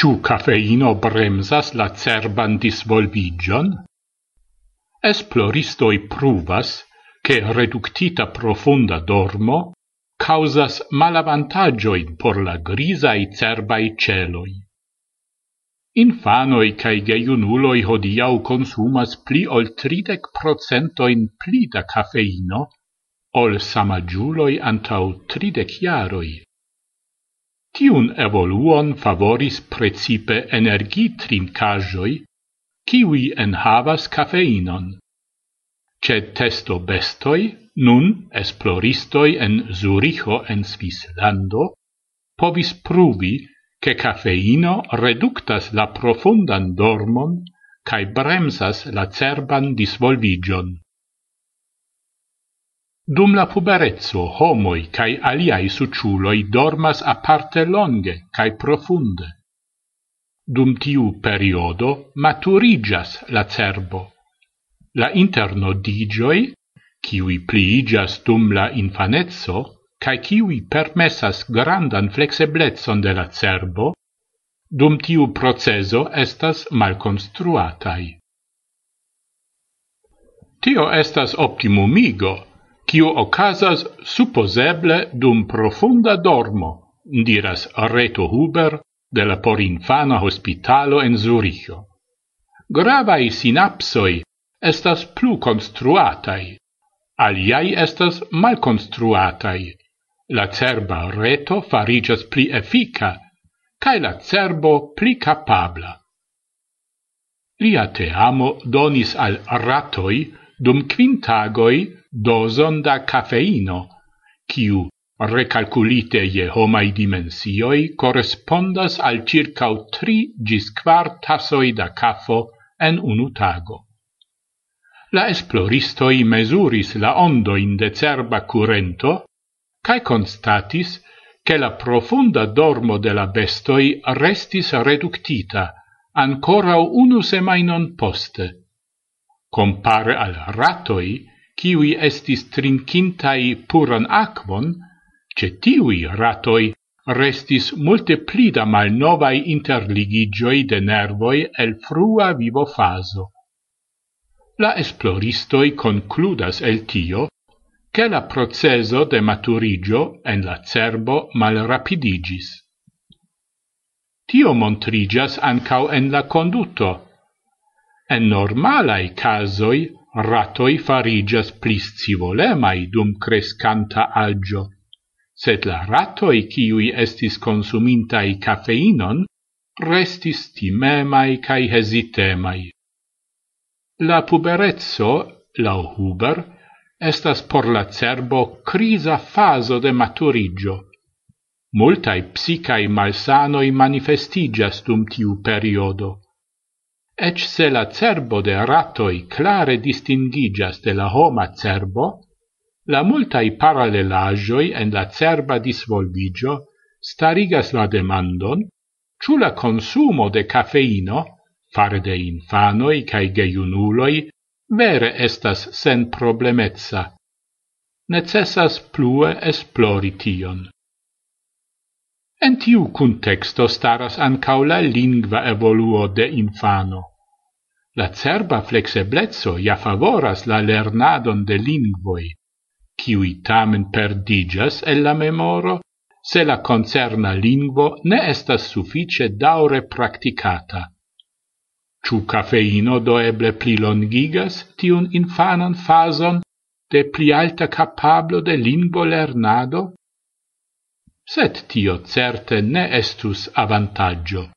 Ciu cafeino bremsas la cerban disvolvigion? Esploristoi pruvas che reductita profunda dormo causas malavantagioin por la grisai cerbai celoi. Infanoi cae geiunuloi hodiau consumas pli ol 30% in pli da cafeino ol samagiuloi antau 30 iaroi. Tiun evoluon favoris precipe energitrinkajoi, kiwi en havas cafeinon. Ce testo bestoi, nun esploristoi en Zuricho en Svislando, povis pruvi che cafeino reductas la profundan dormon cae bremsas la cerban disvolvigion. Dum la puberezzo homoi cae aliai suciuloi dormas aparte longe cae profunde. Dum tiu periodo maturigas la cerbo. La interno digioi, kiwi pliigas dum la infanezzo, cae kiwi permessas grandan flexeblezzon de la cerbo, dum tiu proceso estas malconstruatai. Tio estas optimumigo, kio ocasas supposeble dum profunda dormo, diras Reto Huber de la porinfana hospitalo en Zuricho. Gravai sinapsoi estas plu construatai, aliai estas malconstruatai. La cerba reto farigas pli effica, cae la cerbo pli capabla. Lia teamo donis al ratoi dum quintagoi doson da cafeino, quiu, recalculite je homai dimensioi correspondas al circau tri gis quar tasoi da cafo en unu tago. La esploristoi mesuris la ondoin de cerba curento, cae constatis che la profunda dormo de la bestoi restis reductita, ancora unu semainon poste compare al ratoi, kiwi estis trinkintai puran aquon, ce tiwi ratoi restis multe plida malnovai interligigioi de nervoi el frua vivo faso. La esploristoi concludas el tio che la proceso de maturigio en la cerbo malrapidigis. Tio montrigas ancau en la conduto, En normalai casoi ratoi farigas plis civolemai dum crescanta agio, sed la ratoi ciui estis consumintai cafeinon restis timemai cae hesitemai. La puberezzo, lau Huber, estas por la cerbo crisa faso de maturigio. Multai psicae malsanoi manifestigas dum tiu periodo. Ec se la cerbo de ratoi clare distingigas de la homa cerbo, la multai paralelajoi en la cerba disvolvigio starigas la demandon, ciù la consumo de cafeino, fare de infanoi cae geiunuloi, vere estas sen problemezza. Necessas plue esplori tion. En tiu contexto staras ancau la lingva evoluo de infano. La cerba flexeblezzo ja favoras la lernadon de lingvoi, kiui tamen perdigas el la memoro, se la concerna lingvo ne estas suffice daure practicata. Ciu cafeino do eble plilongigas tiun infanan fason de pli alta capablo de lingvo lernado? Sed tio certe ne estus avantaggio.